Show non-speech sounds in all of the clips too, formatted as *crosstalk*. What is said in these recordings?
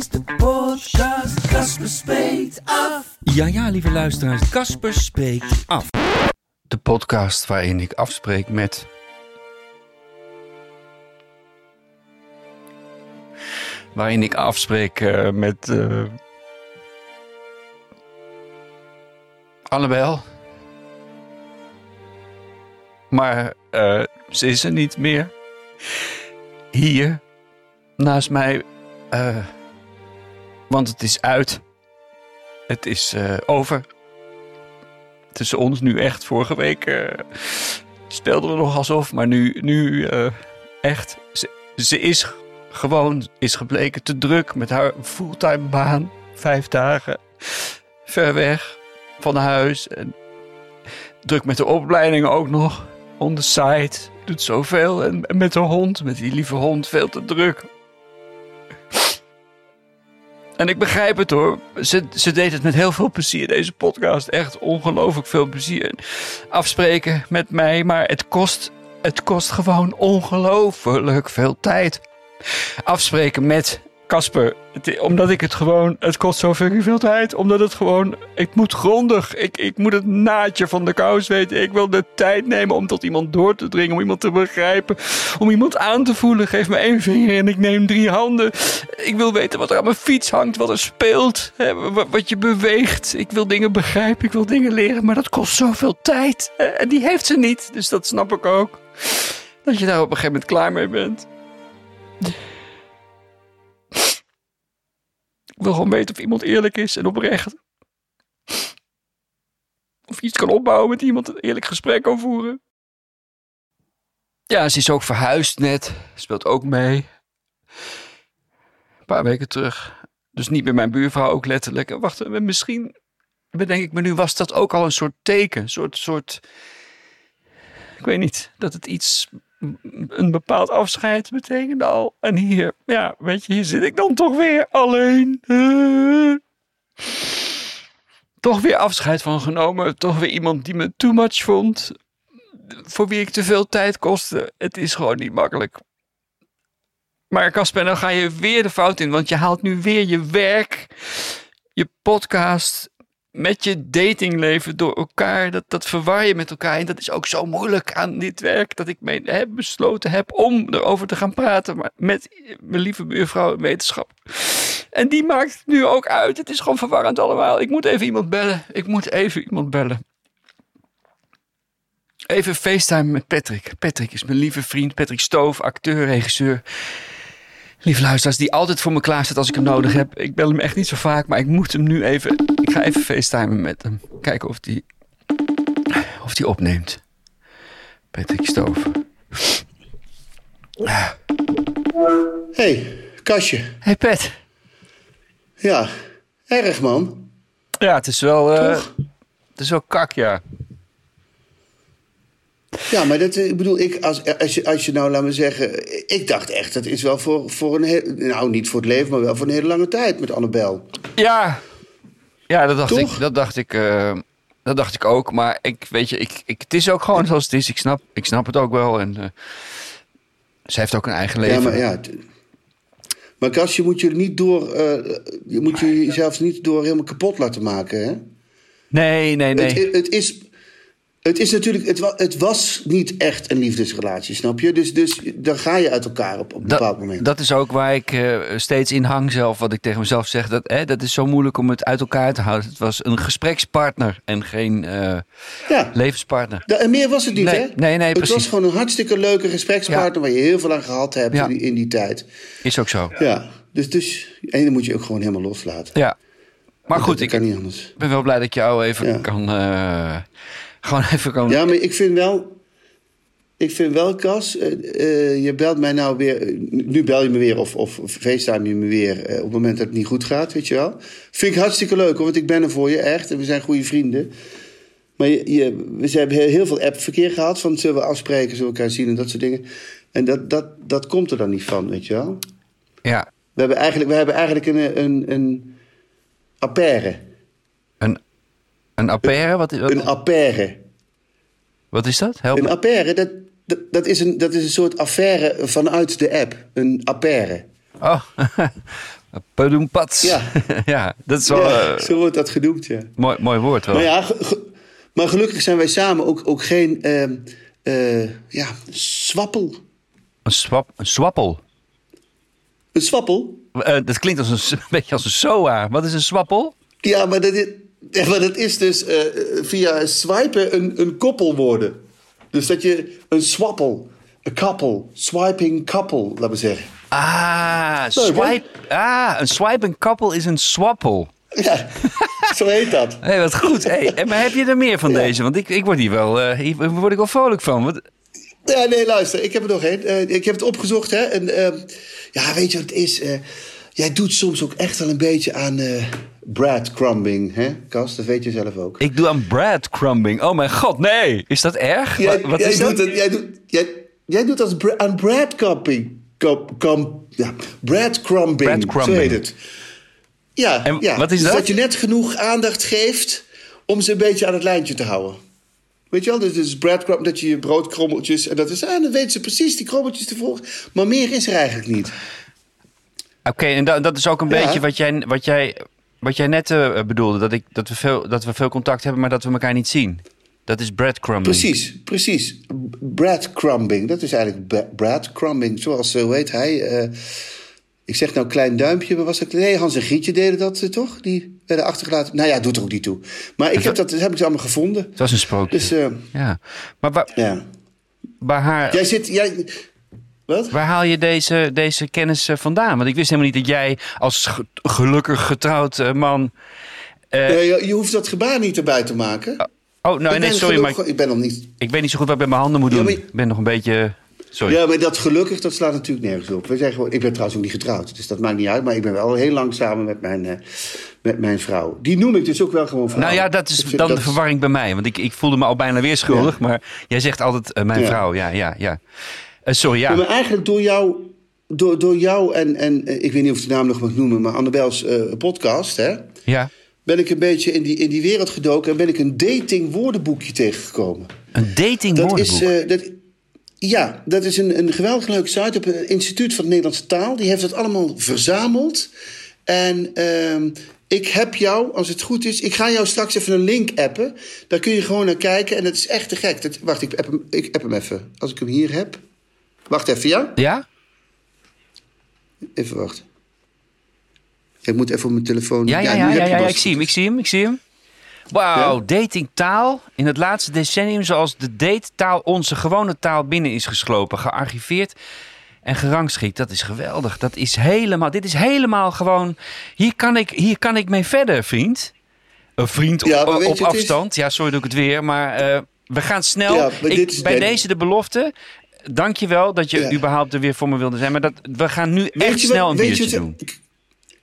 Is de podcast, Casper spreekt af. Ja, ja, lieve luisteraars, Casper spreekt af. De podcast waarin ik afspreek met. Waarin ik afspreek eh, met. eh Annabel. Maar eh, ze is er niet meer. Hier, naast mij. eh, want het is uit. Het is eh, over tussen ons nu echt. Vorige week eh, speelden we nog alsof, maar nu, nu eh, echt. Ze, is gewoon, is gebleken te druk met haar fulltime baan. Vijf dagen ver weg van huis. En druk met de opleiding ook nog. On the side. Doet zoveel. En, en met de hond, met die lieve hond, veel te druk. En ik begrijp het hoor. Ze, ze deed het met heel veel plezier, deze podcast. Echt ongelooflijk veel plezier. Afspreken met mij, maar het kost, het kost gewoon ongelooflijk veel tijd. Afspreken met Casper. Omdat ik het gewoon, het kost zo fucking veel tijd. Omdat het gewoon, ik moet grondig. Ik, ik moet het naadje van de kous weten. Ik wil de tijd nemen om tot iemand door te dringen. Om iemand te begrijpen. Om iemand aan te voelen. Geef me één vinger en ik neem drie handen. Ik wil weten wat er aan mijn fiets hangt. Wat er speelt. hè, wa- Wat je beweegt. Ik wil dingen begrijpen. Ik wil dingen leren. Maar dat kost zoveel tijd. En die heeft ze niet. Dus dat snap ik ook. Dat je daar op een gegeven moment klaar mee bent. Ik wil gewoon weten of iemand eerlijk is en oprecht. Of je iets kan opbouwen met iemand, een eerlijk gesprek kan voeren. Ja, ze is ook verhuisd net. Speelt ook mee. Een paar weken terug. Dus niet bij mijn buurvrouw ook letterlijk. Wacht, en misschien bedenk ik me nu, was dat ook al een soort teken? Een soort, soort, ik weet niet, dat het iets, een bepaald afscheid betekende al. En hier, ja, weet je, hier zit ik dan toch weer alleen. Toch weer afscheid van genomen. Toch weer iemand die me too much vond. Voor wie ik te veel tijd kostte. Het is gewoon niet makkelijk. Maar Casper, dan ga je weer de fout in. Want je haalt nu weer je werk, je podcast met je datingleven door elkaar. Dat, dat verwar je met elkaar. En dat is ook zo moeilijk aan dit werk. Dat ik me heb besloten heb om erover te gaan praten. Met mijn lieve buurvrouw in wetenschap. En die maakt nu ook uit. Het is gewoon verwarrend allemaal. Ik moet even iemand bellen. Ik moet even iemand bellen. Even FaceTime met Patrick. Patrick is mijn lieve vriend. Patrick Stoof, acteur, regisseur. Lieve luisteraars, die altijd voor me klaar staat als ik hem nodig heb. Ik bel hem echt niet zo vaak, maar ik moet hem nu even... Ik ga even FaceTimen met hem. Kijken of die, of die opneemt. Patrick Stoof. hey, Kastje. Hey Pat. Ja, erg man. Ja, het is wel... eh, het is wel kak, ja. Ja, maar dat, eh, ik bedoel, ik, als, als, je, als je nou, laat me zeggen... Ik dacht echt, dat is wel voor, voor een heel... Nou, niet voor het leven, maar wel voor een hele lange tijd met Annabel. Ja, ja dat dacht Toch? ik. Dat dacht ik, eh, dat dacht ik ook. Maar ik weet je, ik, ik, het is ook gewoon zoals het is. Ik snap, ik snap het ook wel. En uh, ze heeft ook een eigen leven. Ja, maar ja... Maar Kastje, je moet je niet door... Uh, je moet je jezelf niet door helemaal kapot laten maken, hè? Nee, nee, nee. Het, het is... Het is natuurlijk, het, wa, het, was niet echt een liefdesrelatie, snap je? Dus, dus dan ga je uit elkaar op, op een dat, bepaald moment. Dat is ook waar ik uh, steeds in hang zelf, wat ik tegen mezelf zeg. Dat, hè, dat is zo moeilijk om het uit elkaar te houden. Het was een gesprekspartner en geen uh, ja. levenspartner. Da, en meer was het niet, nee, hè? Nee, nee, het precies. was gewoon een hartstikke leuke gesprekspartner... Ja. waar je heel veel aan gehad hebt ja. in, die, in, die, tijd. Is ook zo. Ja, dus, dus en dan moet je ook gewoon helemaal loslaten. Ja. Maar goed, ik kan niet anders. ben wel blij dat ik jou even kan... Uh, gewoon even kan... Ja, maar ik vind wel... Ik vind wel, Cas, eh, eh, je belt mij nou weer... eh, nu bel je me weer of, of facetime je me weer op het moment dat het niet goed gaat, weet je wel. Vind ik hartstikke leuk, hoor, want ik ben er voor je, echt. En we zijn goede vrienden. Maar je, je, we hebben heel, heel veel appverkeer gehad van zullen we afspreken, zullen we elkaar zien en dat soort dingen. En dat, dat, dat komt er dan niet van, weet je wel. Ja, We hebben eigenlijk, we hebben eigenlijk een, een, een affaire. Een, appaire? Wat, wat, Een affaire. wat is dat? Help Een me. affaire, dat, dat, dat, is een, dat is een soort affaire vanuit de app. Een affaire. Oh, *laughs* Pedoempats. Ja. *laughs* ja, dat is wel Ja, eh, zo wordt dat genoemd, ja. mooi, mooi woord wel. Maar ja, maar gelukkig zijn wij samen ook, ook geen ehm, eh, ja, swappel. Een, swap, een swappel. Een swappel? Eh, dat klinkt als een, *laughs* een beetje als een SOA. Wat is een swappel? Ja, maar dat is, ja, maar dat is dus eh, via swipen een, een koppel worden. Dus dat je een swappel, een couple, swiping couple, laten we zeggen. Ah, Leuk, swipe. Ah, een swipe en couple is een swappel. Ja, zo heet dat. *laughs* Hé, wat goed. Hey, maar heb je er meer van deze? Want ik, ik word hier wel, eh, hier word ik wel vrolijk van. Wat, Ja, nee, luister, ik heb er nog één. Eh, ik heb het opgezocht, hè. En, ehm, ja, weet je wat het is? Jij doet soms ook echt wel een beetje aan breadcrumbing, hè, Cas? Dat weet je zelf ook. ik doe aan breadcrumbing. Oh mijn god, nee. Is dat erg? Jij, wat wat jij is doet dat? het- jij, doet, jij, jij doet als aan breadcrumbing. Ja, breadcrumbing, Breadcrumbing. zo heet het. Ja, En ja. wat is dus dat? dat je net genoeg aandacht geeft om ze een beetje aan het lijntje te houden. Weet je wel, dus, dus breadcrumb, dat je je broodkrommeltjes... en dat is, ah, dan weten ze precies die krommeltjes te volgen. Maar meer is er eigenlijk niet. Oké, en da- dat is ook een Ja. beetje wat jij, wat jij, wat jij net eh, bedoelde. Dat, ik, dat, we veel, dat we veel contact hebben, maar dat we elkaar niet zien. Dat is breadcrumbing. Precies, precies. Breadcrumbing, dat is eigenlijk breadcrumbing. Zoals, eh, hoe heet hij? eh, ik zeg nou klein duimpje, maar was het... Nee, Hans en Grietje deden dat toch? Die werden achtergelaten. Nou ja, doet er ook niet toe. Maar ik heb dat, dat heb ik ze allemaal gevonden. Het was een sprookje. Dus ja. Maar waar, ja. waar, haar, Jij zit... Jij, wat? waar haal je deze, deze kennis eh, vandaan? Want ik wist helemaal niet dat jij als ge- gelukkig getrouwd eh, man... eh, Nee, je, je hoeft dat gebaar niet erbij te maken. oh, nou Ik nee, sorry, maar Ik ben nog niet... ik weet niet zo goed wat ik met mijn handen moet doen. je- Ik ben nog een beetje... Sorry. Ja, maar dat gelukkig, dat slaat natuurlijk nergens op. We zijn gewoon, ik ben trouwens ook niet getrouwd, dus dat maakt niet uit. Maar ik ben wel heel lang samen met mijn, met mijn vrouw. Die noem ik dus ook wel gewoon vrouw. Nou ja, dat is Ik dan de verwarring bij mij. Want ik, ik voelde me al bijna weer schuldig. Maar jij zegt altijd mijn Ja. vrouw. Ja, ja, ja. Eh, sorry, ja. Maar eigenlijk door jou, door, door jou en, en eh, ik weet niet of ik de naam nog mag noemen, maar Annabels eh, podcast, hè, ja. ben ik een beetje in die, in die wereld gedoken en ben ik een dating woordenboekje tegengekomen. Een dating Dat woordenboek. is, dat, ja, dat is een, een geweldig leuke site op het Instituut van de Nederlandse Taal. Die heeft dat allemaal verzameld. En ehm, ik heb jou, als het goed is, ik ga jou straks even een link appen. Daar kun je gewoon naar kijken en dat is echt te gek. Dat, wacht, ik app, hem, ik app hem even. Als ik hem hier heb. Wacht even, ja? Ja? Even wachten. Ik moet even op mijn telefoon. Ja, ja, ja, ja, ik zie hem, ik zie hem, ik zie hem. Wauw, datingtaal. In het laatste decennium zoals de datetaal onze gewone taal binnen is geslopen. Gearchiveerd en gerangschikt. Dat is geweldig. Dat is helemaal, dit is helemaal gewoon... Hier kan ik, hier kan ik mee verder, vriend. Een vriend Ja, op, op is- afstand. Ja, sorry doe ik het weer. Maar eh, we gaan snel. Ja, Ik- bij deze de belofte. Dank je wel dat je Ja. überhaupt er weer voor me wilde zijn. Maar dat, we gaan nu Weet echt wat- snel een biertje doen.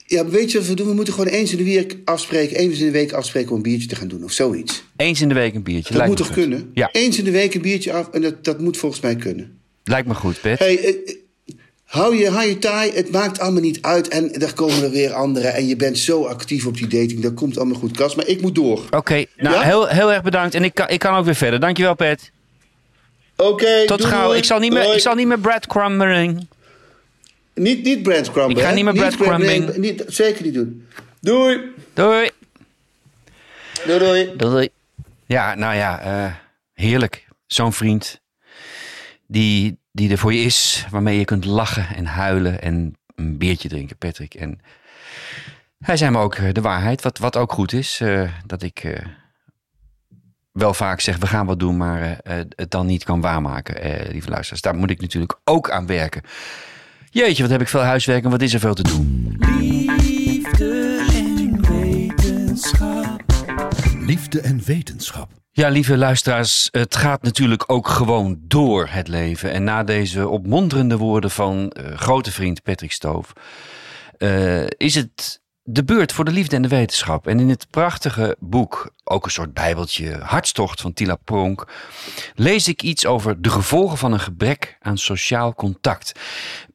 Ja, weet je wat we doen? We moeten gewoon eens in de week afspreken. Eens in de week afspreken om een biertje te gaan doen of zoiets. Eens in de week een biertje. Dat moet toch goed. kunnen? Ja, Eens in de week een biertje af en dat, dat moet volgens mij kunnen. lijkt me goed, Pet. Hey, eh, hou je, hou je taai, het maakt allemaal niet uit. En er komen er weer anderen. En je bent zo actief op die dating. Dat komt allemaal goed, Kas. Maar ik moet door. Oké, nou Ja? heel, heel erg bedankt. En ik kan, ik kan ook weer verder. Dankjewel, Pet. Oké, Tot doei, gauw. doei. Ik zal niet meer, ik zal niet meer breadcrumbering. Niet, niet breadcrumbing. Ik ga hè? niet meer breadcrumbing. bread- niet, zeker niet doen. Doei. Doei. Doei, doei. Doei. Ja, nou ja, eh, heerlijk. Zo'n vriend die, die er voor je is, waarmee je kunt lachen en huilen en een biertje drinken, Patrick. En hij zei me ook eh, de waarheid, wat, wat ook goed is, eh, dat ik eh, wel vaak zeg, we gaan wat doen, maar eh, eh, het dan niet kan waarmaken, eh, lieve luisteraars. Daar moet ik natuurlijk ook aan werken. Jeetje, wat heb ik veel huiswerk en wat is er veel te doen. Liefde en wetenschap. Liefde en wetenschap. Ja, lieve luisteraars, het gaat natuurlijk ook gewoon door het leven. En na deze opmonterende woorden van uh, grote vriend Patrick Stoof, uh, is het de beurt voor de liefde en de wetenschap. En in het prachtige boek, ook een soort bijbeltje, Hartstocht van Tila Pronk, lees ik iets over de gevolgen van een gebrek aan sociaal contact.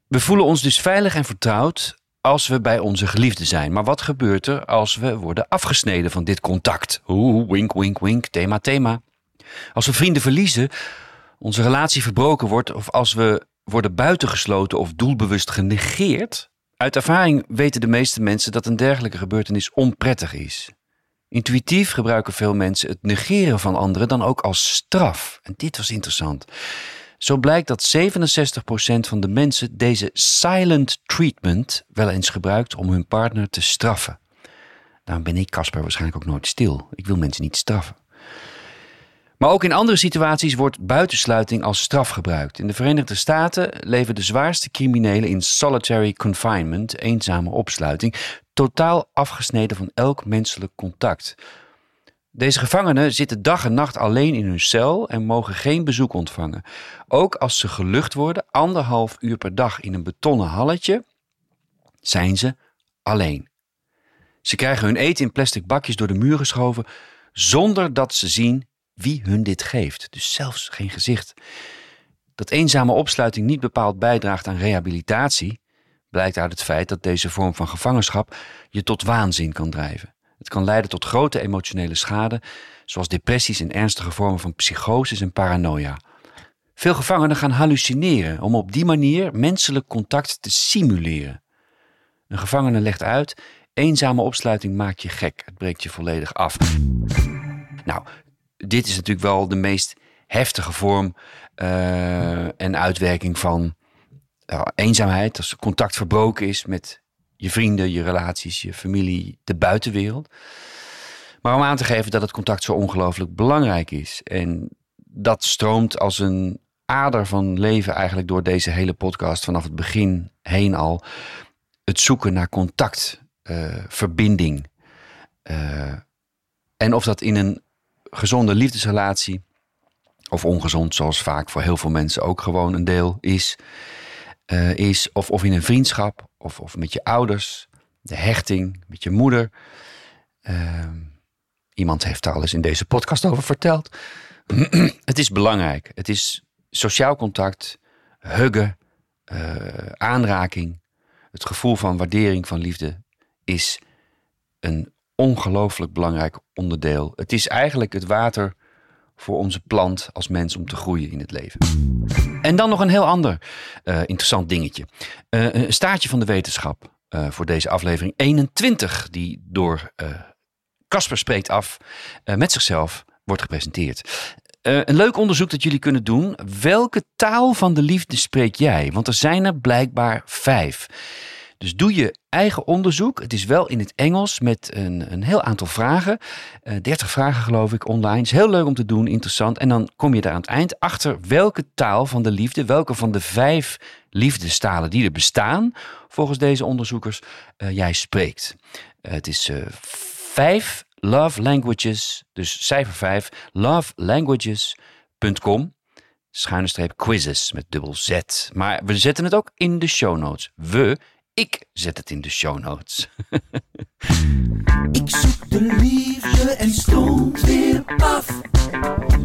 We voelen ons dus veilig en vertrouwd als we bij onze geliefde zijn. Maar wat gebeurt er als we worden afgesneden van dit contact? Oeh, wink, wink, wink, thema, thema. Als we vrienden verliezen, onze relatie verbroken wordt of als we worden buitengesloten of doelbewust genegeerd. Uit ervaring weten de meeste mensen dat een dergelijke gebeurtenis onprettig is. Intuïtief gebruiken veel mensen het negeren van anderen dan ook als straf. En dit was interessant. Zo blijkt dat 67% van de mensen deze silent treatment wel eens gebruikt om hun partner te straffen. Daarom ben ik, Casper, waarschijnlijk ook nooit stil. Ik wil mensen niet straffen. Maar ook in andere situaties wordt buitensluiting als straf gebruikt. In de Verenigde Staten leven de zwaarste criminelen in solitary confinement, eenzame opsluiting, totaal afgesneden van elk menselijk contact. Deze gevangenen zitten dag en nacht alleen in hun cel en mogen geen bezoek ontvangen. Ook als ze gelucht worden, anderhalf uur per dag in een betonnen halletje, zijn ze alleen. Ze krijgen hun eten in plastic bakjes door de muur geschoven, zonder dat ze zien wie hun dit geeft. Dus zelfs geen gezicht. Dat eenzame opsluiting niet bepaald bijdraagt aan rehabilitatie, blijkt uit het feit dat deze vorm van gevangenschap je tot waanzin kan drijven. Het kan leiden tot grote emotionele schade, zoals depressies en ernstige vormen van psychoses en paranoia. Veel gevangenen gaan hallucineren om op die manier menselijk contact te simuleren. Een gevangene legt uit: eenzame opsluiting maakt je gek, het breekt je volledig af. Nou, dit is natuurlijk wel de meest heftige vorm uh, en uitwerking van uh, eenzaamheid. Als contact verbroken is met je vrienden, je relaties, je familie, de buitenwereld. Maar om aan te geven dat het contact zo ongelooflijk belangrijk is. En dat stroomt als een ader van leven eigenlijk door deze hele podcast vanaf het begin heen al. Het zoeken naar contact, uh, verbinding. En of dat in een gezonde liefdesrelatie of ongezond, zoals vaak voor heel veel mensen ook gewoon een deel is, uh, is of, of in een vriendschap of, of met je ouders, de hechting met je moeder. Uh, iemand heeft daar al eens in deze podcast over verteld. *clears throat* het is belangrijk. Het is sociaal contact, huggen, uh, aanraking, het gevoel van waardering, van liefde is een ongelooflijk belangrijk onderdeel. Het is eigenlijk het water voor onze plant als mens om te groeien in het leven. En dan nog een heel ander uh, interessant dingetje. Uh, een staartje van de wetenschap uh, voor deze aflevering 21, die door Casper spreekt af met zichzelf wordt gepresenteerd. een leuk onderzoek dat jullie kunnen doen. Welke taal van de liefde spreek jij? Want er zijn er blijkbaar vijf. Dus doe je eigen onderzoek. Het is wel in het Engels met een, een heel aantal vragen. Uh, eh, 30 vragen geloof ik online. Is heel leuk om te doen, interessant. En dan kom je er aan het eind achter welke taal van de liefde, welke van de vijf liefdestalen die er bestaan, volgens deze onderzoekers, uh, jij spreekt. Uh, het is vijf love languages, dus cijfer 5, lovelanguages.com schuine streep quizzes met dubbel Z. Maar we zetten het ook in de show notes. We ik zet het in de show notes. Ik zoek de liefde en stond weer af.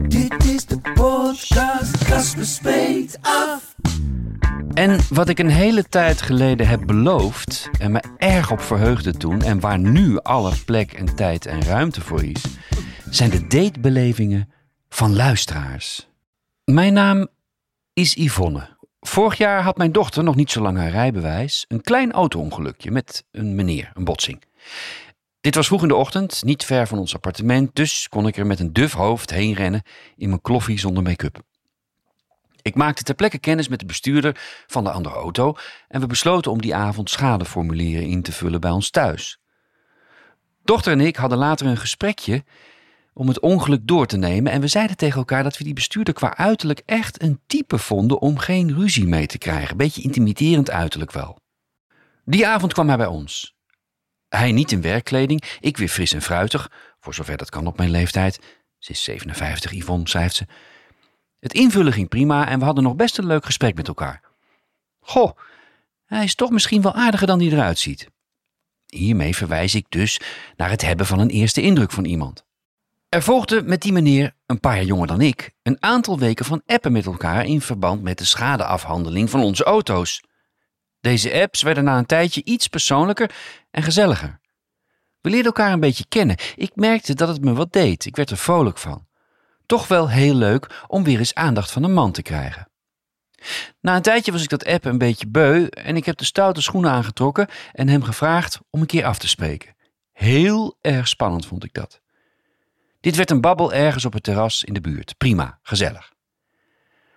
Dit is de podcast Kasper Af. En wat ik een hele tijd geleden heb beloofd en me erg op verheugde toen... en waar nu alle plek en tijd en ruimte voor is... zijn de datebelevingen van luisteraars. Mijn naam is Yvonne. Vorig jaar had mijn dochter, nog niet zo lang haar rijbewijs, een klein auto-ongelukje met een meneer, een botsing. Dit was vroeg in de ochtend, niet ver van ons appartement, dus kon ik er met een duf hoofd heen rennen in mijn kloffie zonder make-up. Ik maakte ter plekke kennis met de bestuurder van de andere auto en we besloten om die avond schadeformulieren in te vullen bij ons thuis. Dochter en ik hadden later een gesprekje om het ongeluk door te nemen. En we zeiden tegen elkaar dat we die bestuurder qua uiterlijk echt een type vonden om geen ruzie mee te krijgen. Beetje intimiderend uiterlijk wel. Die avond kwam hij bij ons. Hij niet in werkkleding, ik weer fris en fruitig, voor zover dat kan op mijn leeftijd. Ze is 57, Yvonne, schrijft ze. Het invullen ging prima en we hadden nog best een leuk gesprek met elkaar. Goh, hij is toch misschien wel aardiger dan hij eruit ziet. Hiermee verwijs ik dus naar het hebben van een eerste indruk van iemand. Er volgde met die meneer, een paar jaar jonger dan ik, een aantal weken van appen met elkaar in verband met de schadeafhandeling van onze auto's. Deze apps werden na een tijdje iets persoonlijker en gezelliger. We leerden elkaar een beetje kennen. Ik merkte dat het me wat deed. Ik werd er vrolijk van. Toch wel heel leuk om weer eens aandacht van een man te krijgen. Na een tijdje was ik dat app een beetje beu en ik heb de stoute schoenen aangetrokken en hem gevraagd om een keer af te spreken. Heel erg spannend vond ik dat. Dit werd een babbel ergens op het terras in de buurt. Prima, gezellig.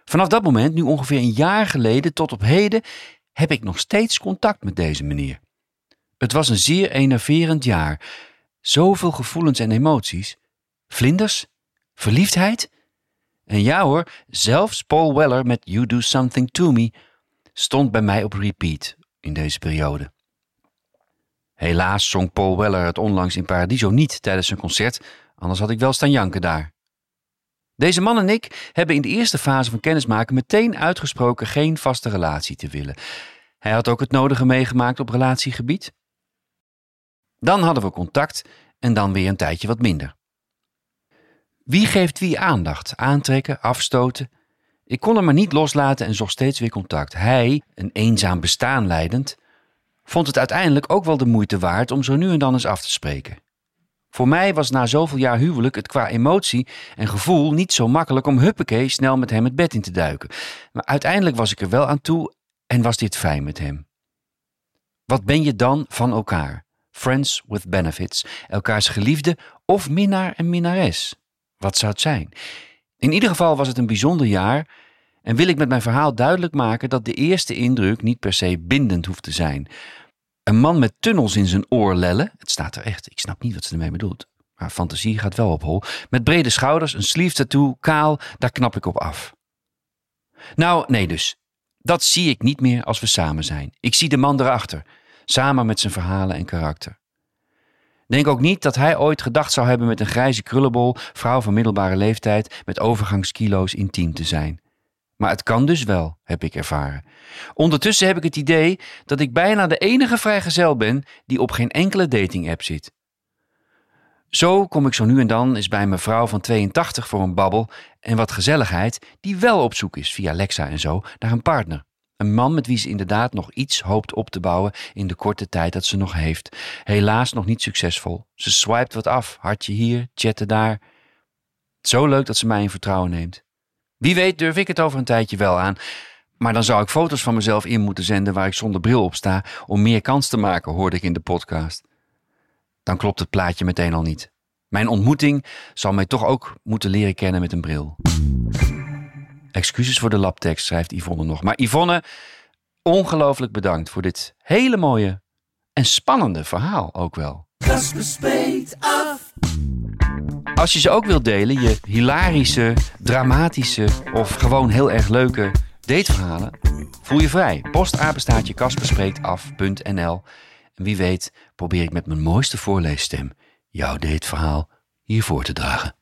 Vanaf dat moment, nu ongeveer een jaar geleden tot op heden, heb ik nog steeds contact met deze meneer. Het was een zeer enerverend jaar. Zoveel gevoelens en emoties. Vlinders, verliefdheid. En ja hoor, zelfs Paul Weller met You Do Something To Me stond bij mij op repeat in deze periode. Helaas zong Paul Weller het onlangs in Paradiso niet tijdens zijn concert, anders had ik wel staan janken daar. Deze man en ik hebben in de eerste fase van kennismaken meteen uitgesproken geen vaste relatie te willen. Hij had ook het nodige meegemaakt op relatiegebied. Dan hadden we contact en dan weer een tijdje wat minder. Wie geeft wie aandacht? Aantrekken, afstoten? Ik kon hem maar niet loslaten en zocht steeds weer contact. Hij, een eenzaam bestaan leidend, vond het uiteindelijk ook wel de moeite waard om zo nu en dan eens af te spreken. Voor mij was na zoveel jaar huwelijk het qua emotie en gevoel niet zo makkelijk om huppakee snel met hem het bed in te duiken. Maar uiteindelijk was ik er wel aan toe en was dit fijn met hem. Wat ben je dan van elkaar? Friends with benefits, elkaars geliefde of minnaar en minnares? Wat zou het zijn? In ieder geval was het een bijzonder jaar en wil ik met mijn verhaal duidelijk maken dat de eerste indruk niet per se bindend hoeft te zijn. Een man met tunnels in zijn oorlellen, het staat er echt, ik snap niet wat ze ermee bedoelt, maar fantasie gaat wel op hol, met brede schouders, een sleeve tattoo, kaal, daar knap ik op af. Nou, nee dus. Dat zie ik niet meer als we samen zijn. Ik zie de man erachter, samen met zijn verhalen en karakter. Denk ook niet dat hij ooit gedacht zou hebben met een grijze krullenbol, vrouw van middelbare leeftijd, met overgangskilo's intiem te zijn. Maar het kan dus wel, heb ik ervaren. Ondertussen heb ik het idee dat ik bijna de enige vrijgezel ben die op geen enkele dating-app zit. Zo kom ik zo nu en dan eens bij mijn vrouw van 82 voor een babbel en wat gezelligheid, die wel op zoek is via Lexa en zo naar een partner. Een man met wie ze inderdaad nog iets hoopt op te bouwen in de korte tijd dat ze nog heeft. Helaas nog niet succesvol. Ze swipet wat af, hartje hier, chatten daar. Zo leuk dat ze mij in vertrouwen neemt. Wie weet durf ik het over een tijdje wel aan. Maar dan zou ik foto's van mezelf in moeten zenden waar ik zonder bril op sta om meer kans te maken, hoorde ik in de podcast. Dan klopt het plaatje meteen al niet. Mijn ontmoeting zal mij toch ook moeten leren kennen met een bril. Excuses voor de labtekst, schrijft Yvonne nog. Maar Yvonne, ongelooflijk bedankt voor dit hele mooie en spannende verhaal ook wel. Als je ze ook wilt delen, je hilarische, dramatische of gewoon heel erg leuke dateverhalen, voel je vrij. Postapenstaatje kasperspreektaf.nl En wie weet probeer ik met mijn mooiste voorleesstem jouw dateverhaal hier voor te dragen.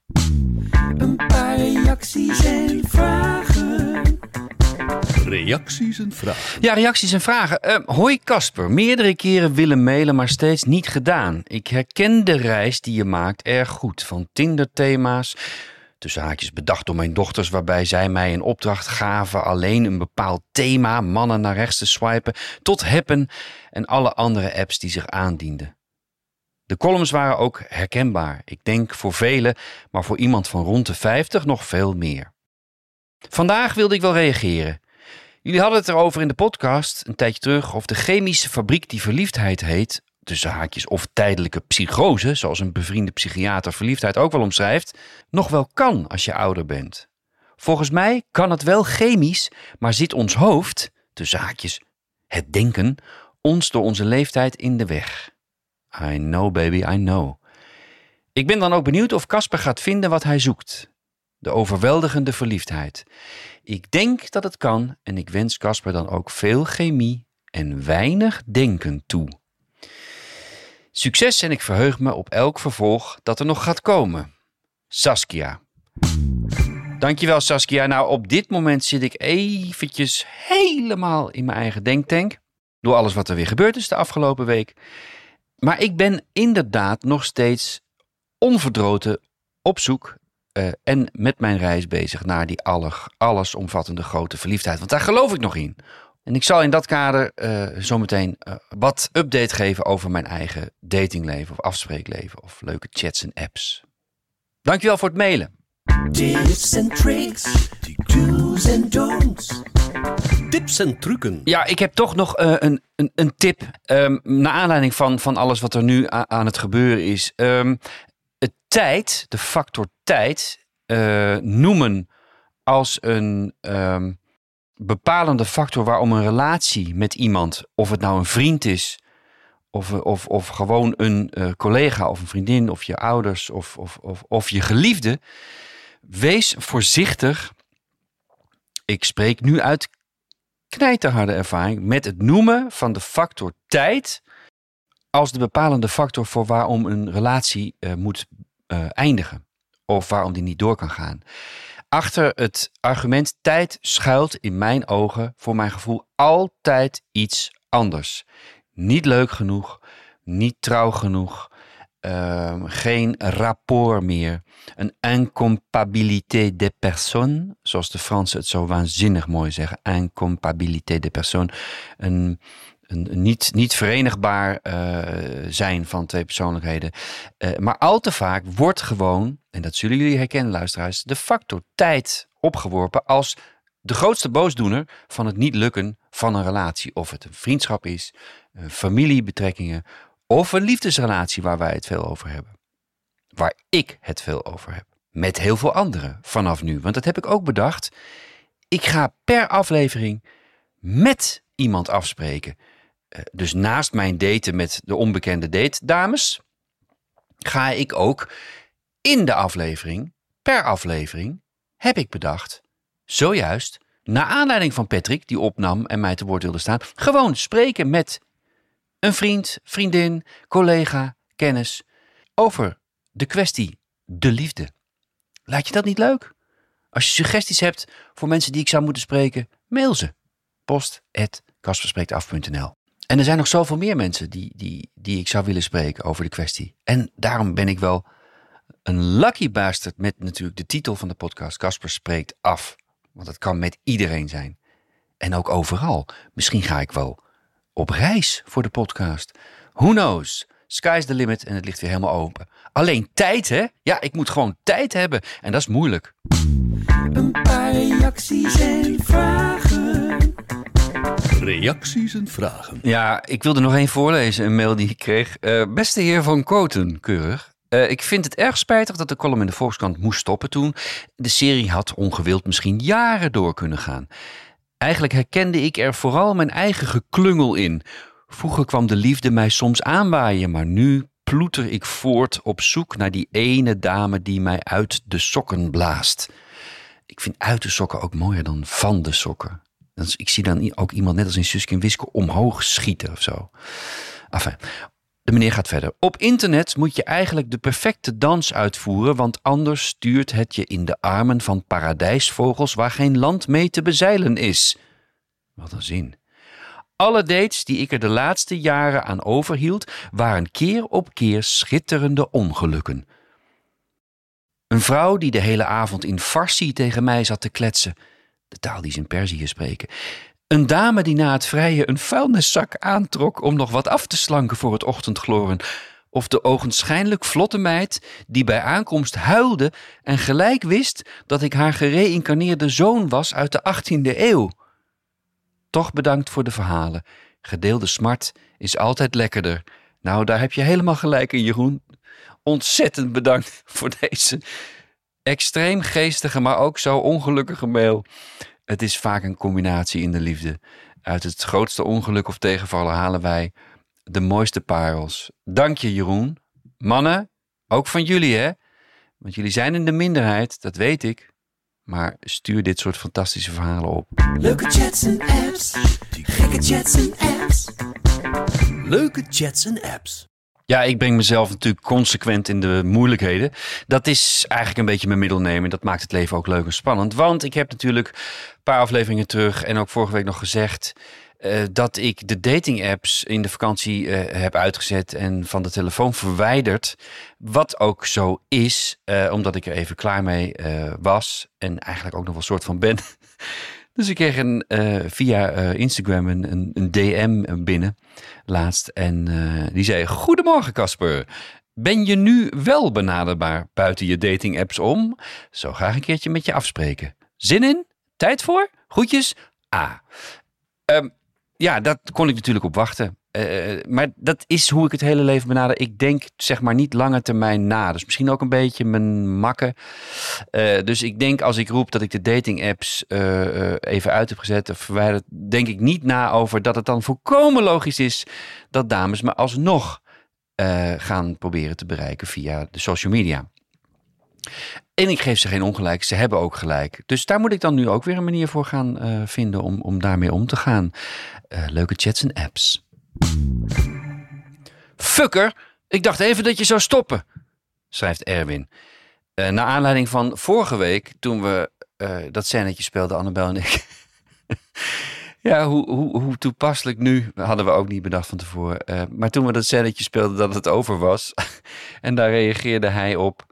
Een paar reacties en vragen. Reacties en vragen. Ja, reacties en vragen. Eh, hoi Casper, meerdere keren willen mailen, maar steeds niet gedaan. Ik herken de reis die je maakt erg goed. Van Tinder-thema's, tussen haakjes bedacht door mijn dochters, waarbij zij mij een opdracht gaven alleen een bepaald thema, mannen naar rechts te swipen, tot Happen en alle andere apps die zich aandienden. De columns waren ook herkenbaar. Ik denk voor velen, maar voor iemand van rond de 50 nog veel meer. Vandaag wilde ik wel reageren. Jullie hadden het erover in de podcast een tijdje terug of de chemische fabriek die verliefdheid heet, tussen haakjes of tijdelijke psychose, zoals een bevriende psychiater verliefdheid ook wel omschrijft, nog wel kan als je ouder bent. Volgens mij kan het wel chemisch, maar zit ons hoofd, tussen haakjes het denken, ons door onze leeftijd in de weg. I know baby, I know. Ik ben dan ook benieuwd of Casper gaat vinden wat hij zoekt. De overweldigende verliefdheid. Ik denk dat het kan en ik wens Casper dan ook veel chemie en weinig denken toe. Succes en ik verheug me op elk vervolg dat er nog gaat komen. Saskia. Dankjewel Saskia. Nou, op dit moment zit ik eventjes helemaal in mijn eigen denktank. Door alles wat er weer gebeurd is de afgelopen week. Maar ik ben inderdaad nog steeds onverdroten op zoek eh, en met mijn reis bezig naar die aller, allesomvattende grote verliefdheid. Want daar geloof ik nog in. En ik zal in dat kader uh, zometeen uh, wat update geven over mijn eigen datingleven of afspreekleven of leuke chats en apps. Dankjewel voor het mailen. Tips en tricks, do's en don'ts. Tips en trucken. Ja, ik heb toch nog uh, een, een, een, tip. Um, naar aanleiding van, van alles wat er nu aan het gebeuren is. Um, het tijd, de factor tijd, uh, noemen als een um, bepalende factor waarom een relatie met iemand, of het nou een vriend is, of, of, of gewoon een uh, collega of een vriendin, of je ouders, of, of, of, of je geliefde. Wees voorzichtig. Ik spreek nu uit knijterharde ervaring met het noemen van de factor tijd als de bepalende factor voor waarom een relatie uh, moet uh, eindigen. Of waarom die niet door kan gaan. Achter het argument tijd schuilt in mijn ogen, voor mijn gevoel, altijd iets anders. Niet leuk genoeg, niet trouw genoeg, uh, geen rapport meer. Een incompatibilité de personne, zoals de Fransen het zo waanzinnig mooi zeggen. Incompatibilité de personne. Een, een, niet, niet verenigbaar uh, zijn van twee persoonlijkheden. Uh, maar al te vaak wordt gewoon, en dat zullen jullie herkennen luisteraars, de factor tijd opgeworpen als de grootste boosdoener van het niet lukken van een relatie. Of het een vriendschap is, familiebetrekkingen of een liefdesrelatie waar wij het veel over hebben. Waar ik het veel over heb. Met heel veel anderen vanaf nu. Want dat heb ik ook bedacht. Ik ga per aflevering met iemand afspreken. Dus naast mijn daten met de onbekende date dames, ga ik ook in de aflevering, per aflevering, heb ik bedacht, zojuist, naar aanleiding van Patrick, die opnam en mij te woord wilde staan, gewoon spreken met een vriend, vriendin, collega, kennis over de kwestie de liefde. Laat je dat niet leuk? Als je suggesties hebt voor mensen die ik zou moeten spreken, mail ze. Post En er zijn nog zoveel meer mensen die, die, die ik zou willen spreken over de kwestie. En daarom ben ik wel een lucky bastard met natuurlijk de titel van de podcast Kasper spreekt af. Want dat kan met iedereen zijn. En ook overal. Misschien ga ik wel op reis voor de podcast. Who knows? Sky's the limit en het ligt weer helemaal open. Alleen tijd, hè? Ja, ik moet gewoon tijd hebben. En dat is moeilijk. Een paar reacties en vragen. Reacties en vragen. Ja, ik wilde nog één voorlezen, een mail die ik kreeg. Uh, beste heer Van Koten, keurig. Uh, ik vind het erg spijtig dat de column in de Volkskrant moest stoppen toen. De serie had ongewild misschien jaren door kunnen gaan. Eigenlijk herkende ik er vooral mijn eigen geklungel in. Vroeger kwam de liefde mij soms aanwaaien, maar nu ploeter ik voort op zoek naar die ene dame die mij uit de sokken blaast. Ik vind uit de sokken ook mooier dan van de sokken. Dus ik zie dan ook iemand net als in Suske en Wiske omhoog schieten of zo. Enfin, de meneer gaat verder. Op internet moet je eigenlijk de perfecte dans uitvoeren, want anders stuurt het je in de armen van paradijsvogels waar geen land mee te bezeilen is. Wat een zin. Alle dates die ik er de laatste jaren aan overhield, waren keer op keer schitterende ongelukken. Een vrouw die de hele avond in Farsi tegen mij zat te kletsen, de taal die ze in Perzië spreken. Een dame die na het vrije een vuilniszak aantrok om nog wat af te slanken voor het ochtendgloren. Of de ogenschijnlijk vlotte meid die bij aankomst huilde en gelijk wist dat ik haar gereïncarneerde zoon was uit de 18e eeuw. Toch bedankt voor de verhalen. Gedeelde smart is altijd lekkerder. Nou, daar heb je helemaal gelijk in, Jeroen. Ontzettend bedankt voor deze extreem geestige, maar ook zo ongelukkige mail. Het is vaak een combinatie in de liefde. Uit het grootste ongeluk of tegenvallen halen wij de mooiste parels. Dank je, Jeroen. Mannen, ook van jullie, hè? Want jullie zijn in de minderheid, dat weet ik. Maar stuur dit soort fantastische verhalen op. Leuke chats en apps. Gekke chats en apps. Leuke chats en apps. Ja, ik breng mezelf natuurlijk consequent in de moeilijkheden. Dat is eigenlijk een beetje mijn middelnemen. Dat maakt het leven ook leuk en spannend. Want ik heb natuurlijk een paar afleveringen terug en ook vorige week nog gezegd. eh, dat ik de dating apps in de vakantie eh, heb uitgezet en van de telefoon verwijderd. Wat ook zo is, eh, omdat ik er even klaar mee was. En eigenlijk ook nog wel soort van ben. *laughs* Dus ik kreeg een, eh, via eh, Instagram een, een, een DM binnen laatst. En eh, die zei: Goedemorgen, Casper. Ben je nu wel benaderbaar buiten je dating apps om? Zo graag een keertje met je afspreken. Zin in? Tijd voor? Groetjes? A. Ehm, ja, dat kon ik natuurlijk op wachten. Eh, maar dat is hoe ik het hele leven benader. Ik denk zeg maar niet lange termijn na. Dus misschien ook een beetje mijn makken. Eh, dus ik denk als ik roep dat ik de dating apps eh, even uit heb gezet of verwijderd, denk ik niet na over dat het dan volkomen logisch is dat dames me alsnog gaan proberen te bereiken via de social media. En ik geef ze geen ongelijk, ze hebben ook gelijk. Dus daar moet ik dan nu ook weer een manier voor gaan eh, vinden om, om daarmee om te gaan. Eh, leuke chats en apps. Fucker, ik dacht even dat je zou stoppen, schrijft Erwin. Eh naar aanleiding van vorige week, toen we dat scènetje speelden, Annabel en ik. *laughs* ja, hoe, hoe, hoe toepasselijk nu, hadden we ook niet bedacht van tevoren. Maar toen we dat scènetje speelden, dat het over was. *laughs* en daar reageerde hij op,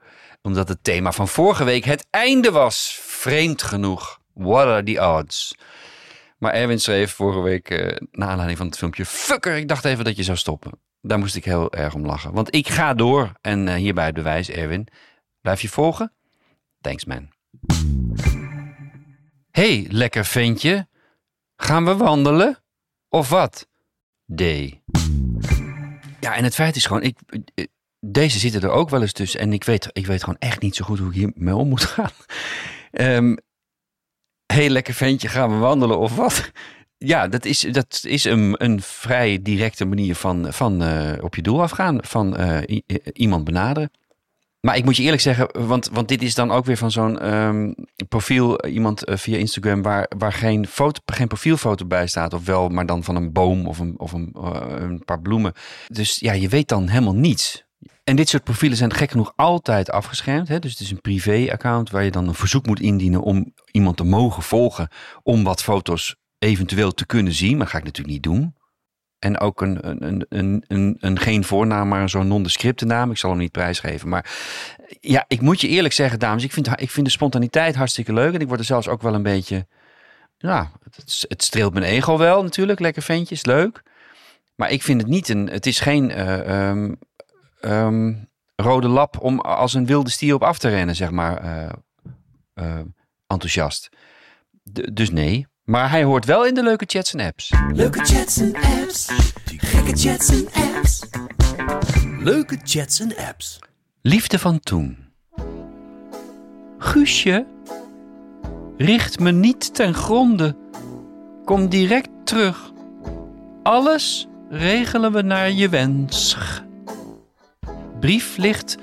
omdat het thema van vorige week het einde was. Vreemd genoeg. What are the odds? Maar Erwin schreef vorige week, eh naar aanleiding van het filmpje... Fucker, ik dacht even dat je zou stoppen. Daar moest ik heel erg om lachen. Want ik ga door. En eh, hierbij het bewijs, Erwin. Blijf je volgen? Thanks, man. hey, lekker ventje. Gaan we wandelen? Of wat? D. Ja, en het feit is gewoon... Ik, eh, deze zitten er ook wel eens tussen. En ik weet, ik weet gewoon echt niet zo goed hoe ik hiermee om moet gaan. *laughs* Hey, lekker ventje, gaan we wandelen of wat? *laughs* Ja, dat is, dat is een, een vrij directe manier van, van eh, op je doel afgaan. Van eh, i- iemand benaderen. Maar ik moet je eerlijk zeggen, want, want dit is dan ook weer van zo'n ehm, profiel, eh, iemand eh, via Instagram, waar, waar geen, foto, geen profielfoto bij staat. Of wel, maar dan van een boom of een, of een, eh, een paar bloemen. Dus ja, je weet dan helemaal niets. En dit soort profielen zijn gek genoeg altijd afgeschermd. Hè? Dus het is een privé-account waar je dan een verzoek moet indienen om iemand te mogen volgen. Om wat foto's eventueel te kunnen zien. Maar ga ik natuurlijk niet doen. En ook een, een, een, een, een, een geen voornaam, maar zo'n nondescripte naam. Ik zal hem niet prijsgeven. Maar ja, ik moet je eerlijk zeggen, dames. Ik vind, ik vind de spontaniteit hartstikke leuk. En ik word er zelfs ook wel een beetje... Ja, het, het streelt mijn ego wel natuurlijk. Lekker ventjes, leuk. Maar ik vind het niet een... Het is geen... eh, ehm, ehm, rode lap om als een wilde stier op af te rennen, zeg maar, eh, eh, enthousiast. D- dus nee. Maar hij hoort wel in de leuke chats en apps. Leuke chats en apps. Gekke chats en apps. Leuke chats en apps. Liefde van toen. Guusje, richt me niet ten gronde. Kom direct terug. Alles regelen we naar je wens. Brief ligt,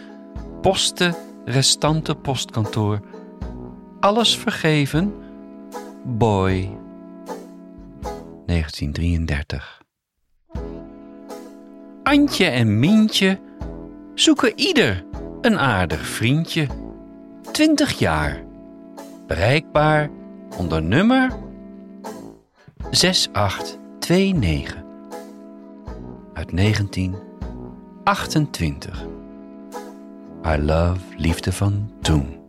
posten, restante postkantoor. Alles vergeven, boy. 1933. Antje en Mientje zoeken ieder een aardig vriendje. 20 jaar. Bereikbaar onder nummer 6829 uit 1928. I love liefde van toen.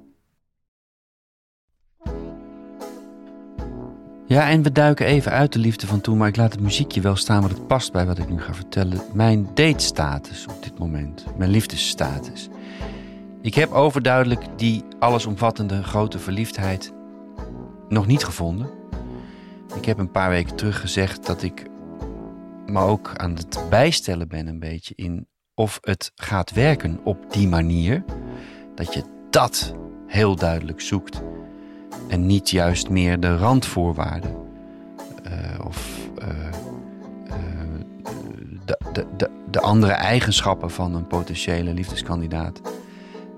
Ja, en we duiken even uit de liefde van toen, maar ik laat het muziekje wel staan, want het past bij wat ik nu ga vertellen. Mijn datestatus op dit moment, mijn liefdesstatus. Ik heb overduidelijk die allesomvattende grote verliefdheid nog niet gevonden. Ik heb een paar weken terug gezegd dat ik me ook aan het bijstellen ben een beetje in of het gaat werken op die manier. Dat je dat heel duidelijk zoekt en niet juist meer de randvoorwaarden. Eh, of eh, eh, de, de, de, de andere eigenschappen van een potentiële liefdeskandidaat.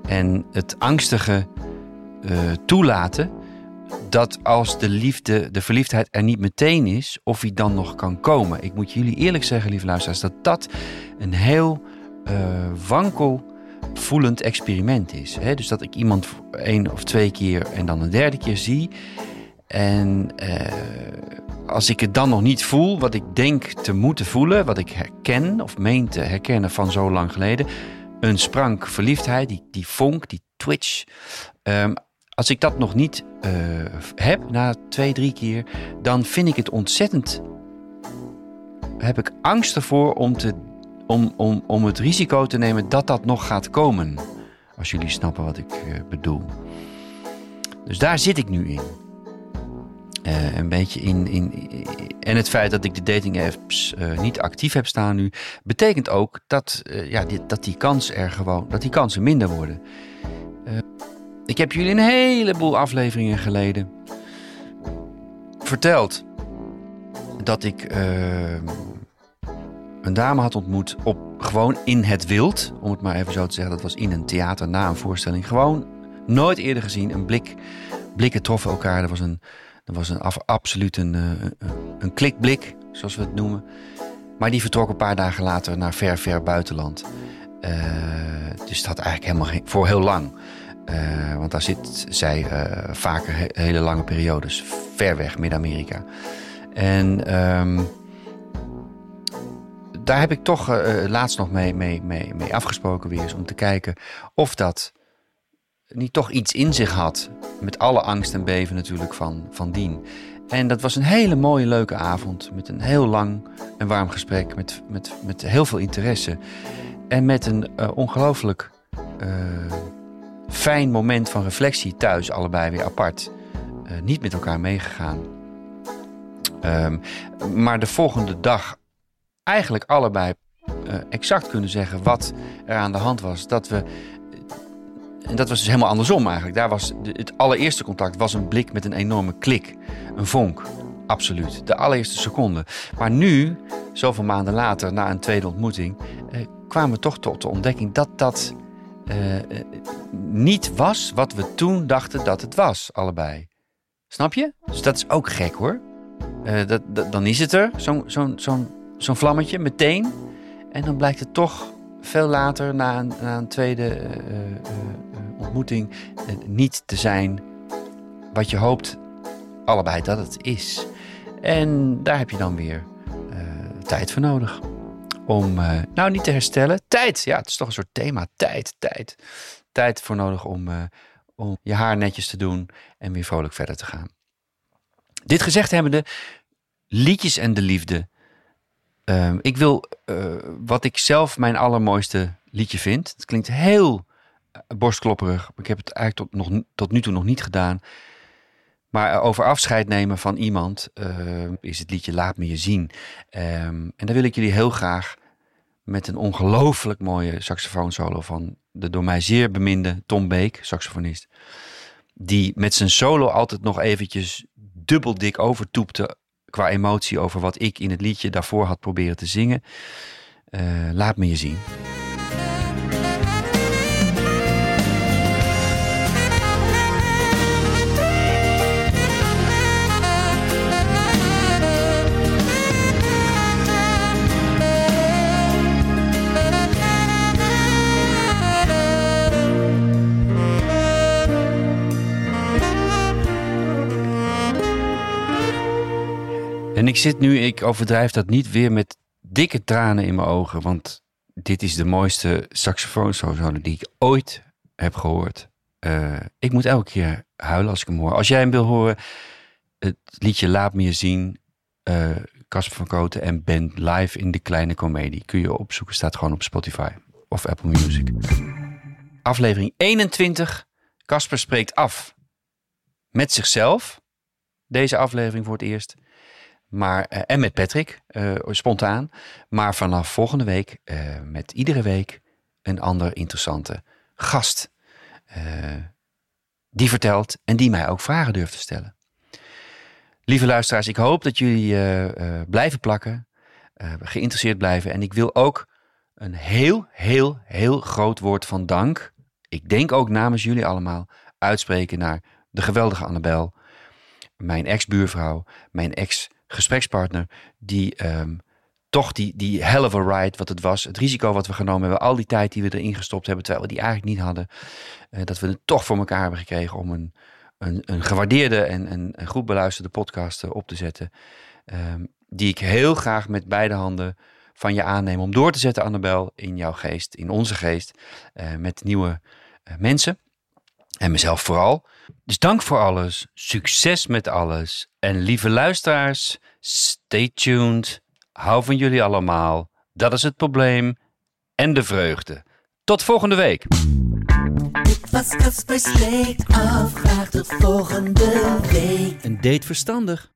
En het angstige toelaten dat als de liefde, de verliefdheid er niet meteen is, of hij dan nog kan komen. Ik moet jullie eerlijk zeggen, lieve luisteraars, dat dat een heel eh, wankel voelend experiment is. Hè? Dus dat ik iemand één of twee keer en dan een derde keer zie. En eh, als ik het dan nog niet voel, wat ik denk te moeten voelen, wat ik herken of meen te herkennen van zo lang geleden, een sprank verliefdheid, die, die vonk, die twitch. Ehm, als ik dat nog niet eh, heb na twee, drie keer, dan vind ik het ontzettend. Heb ik angst ervoor om, te, om, om, om het risico te nemen dat dat nog gaat komen. Als jullie snappen wat ik eh, bedoel. Dus daar zit ik nu in. Uh, een beetje in, in, En het feit dat ik de dating apps niet actief heb staan nu, betekent ook dat, ja, dat die kans er gewoon, dat die kansen minder worden. ik heb jullie een heleboel afleveringen geleden verteld dat ik een dame had ontmoet op gewoon in het wild, om het maar even zo te zeggen. Dat was in een theater na een voorstelling. Gewoon nooit eerder gezien. Een blik, blikken troffen elkaar. Er was een dat was een, absoluut een, een, een klikblik, zoals we het noemen. Maar die vertrok een paar dagen later naar ver, ver buitenland. Uh, dus dat eigenlijk helemaal geen, voor heel lang. Uh, want daar zit zij uh, vaker he, hele lange periodes. Ver weg, Midden-Amerika. En um, daar heb ik toch laatst nog mee, mee, mee, mee afgesproken weer eens. Om te kijken of dat niet toch iets in zich had. Met alle angst en beven natuurlijk van, van dien. En dat was een hele mooie, leuke avond. Met een heel lang en warm gesprek. Met, met, met heel veel interesse. En met een uh, ongelooflijk fijn moment van reflectie thuis. Allebei weer apart. Niet met elkaar meegegaan. Um, maar de volgende dag eigenlijk allebei exact kunnen zeggen wat er aan de hand was. Dat we en dat was dus helemaal andersom eigenlijk. Daar was het allereerste contact was een blik met een enorme klik. Een vonk. Absoluut. De allereerste seconde. Maar nu, zoveel maanden later, na een tweede ontmoeting, eh, kwamen we toch tot de ontdekking dat dat eh, eh, niet was wat we toen dachten dat het was, allebei. Snap je? Dus dat is ook gek hoor. Uh, dat, dan is het er, zo'n zo'n zo'n vlammetje, meteen. En dan blijkt het toch veel later, na een, een tweede uh, uh, ontmoeting, niet te zijn wat je hoopt allebei dat het is. En daar heb je dan weer tijd voor nodig. Om, nou niet te herstellen, tijd. Ja, het is toch een soort thema, tijd, tijd. Tijd voor nodig om, om je haar netjes te doen en weer vrolijk verder te gaan. Dit gezegd hebbende, liedjes en de liefde Uh, ik wil uh, wat ik zelf mijn allermooiste liedje vind. Het klinkt heel uh, borstklopperig. Ik heb het eigenlijk tot, nog, tot nu toe nog niet gedaan. Maar over afscheid nemen van iemand ehm, is het liedje Laat me je zien. Um, en daar wil ik jullie heel graag met een ongelooflijk mooie saxofoonsolo van de door mij zeer beminde Tom Beek, saxofonist. Die met zijn solo altijd nog eventjes dubbel dik overtoepte qua emotie over wat ik in het liedje daarvoor had proberen te zingen. Uh, laat me je zien. En ik zit nu, ik overdrijf dat niet weer met dikke tranen in mijn ogen. Want dit is de mooiste saxofoonsolo die ik ooit heb gehoord. Uh, ik moet elke keer huilen als ik hem hoor. Als jij hem wil horen, het liedje Laat me je zien. Casper uh, van Koten en Ben live in de kleine komedie. Kun je opzoeken, staat gewoon op Spotify of Apple Music. Aflevering 21. Casper spreekt af met zichzelf. Deze aflevering voor het eerst. Maar, uh, en met Patrick, uh, spontaan. Maar vanaf volgende week uh, met iedere week een ander interessante gast. die vertelt en die mij ook vragen durft te stellen. Lieve luisteraars, ik hoop dat jullie blijven plakken. geïnteresseerd blijven. En ik wil ook een heel, heel, heel groot woord van dank. Ik denk ook namens jullie allemaal uitspreken naar de geweldige Annabel. Mijn ex-buurvrouw, mijn ex- gesprekspartner die um, toch die, die hell of a ride wat het was. Het risico wat we genomen hebben. Al die tijd die we erin gestopt hebben. Terwijl we die eigenlijk niet hadden. eh, dat we het toch voor elkaar hebben gekregen om een, een, een gewaardeerde en een, goed beluisterde podcast eh, op te zetten. Ehm, die ik heel graag met beide handen van je aanneem. Om door te zetten, Annabel, in jouw geest, in onze geest. eh, met nieuwe mensen. En mezelf vooral. Dus dank voor alles. Succes met alles. En lieve luisteraars, stay tuned. Hou van jullie allemaal. Dat is het probleem. En de vreugde. Tot volgende week. Dit was Caspers Leek af. Graag tot volgende week. Een date verstandig.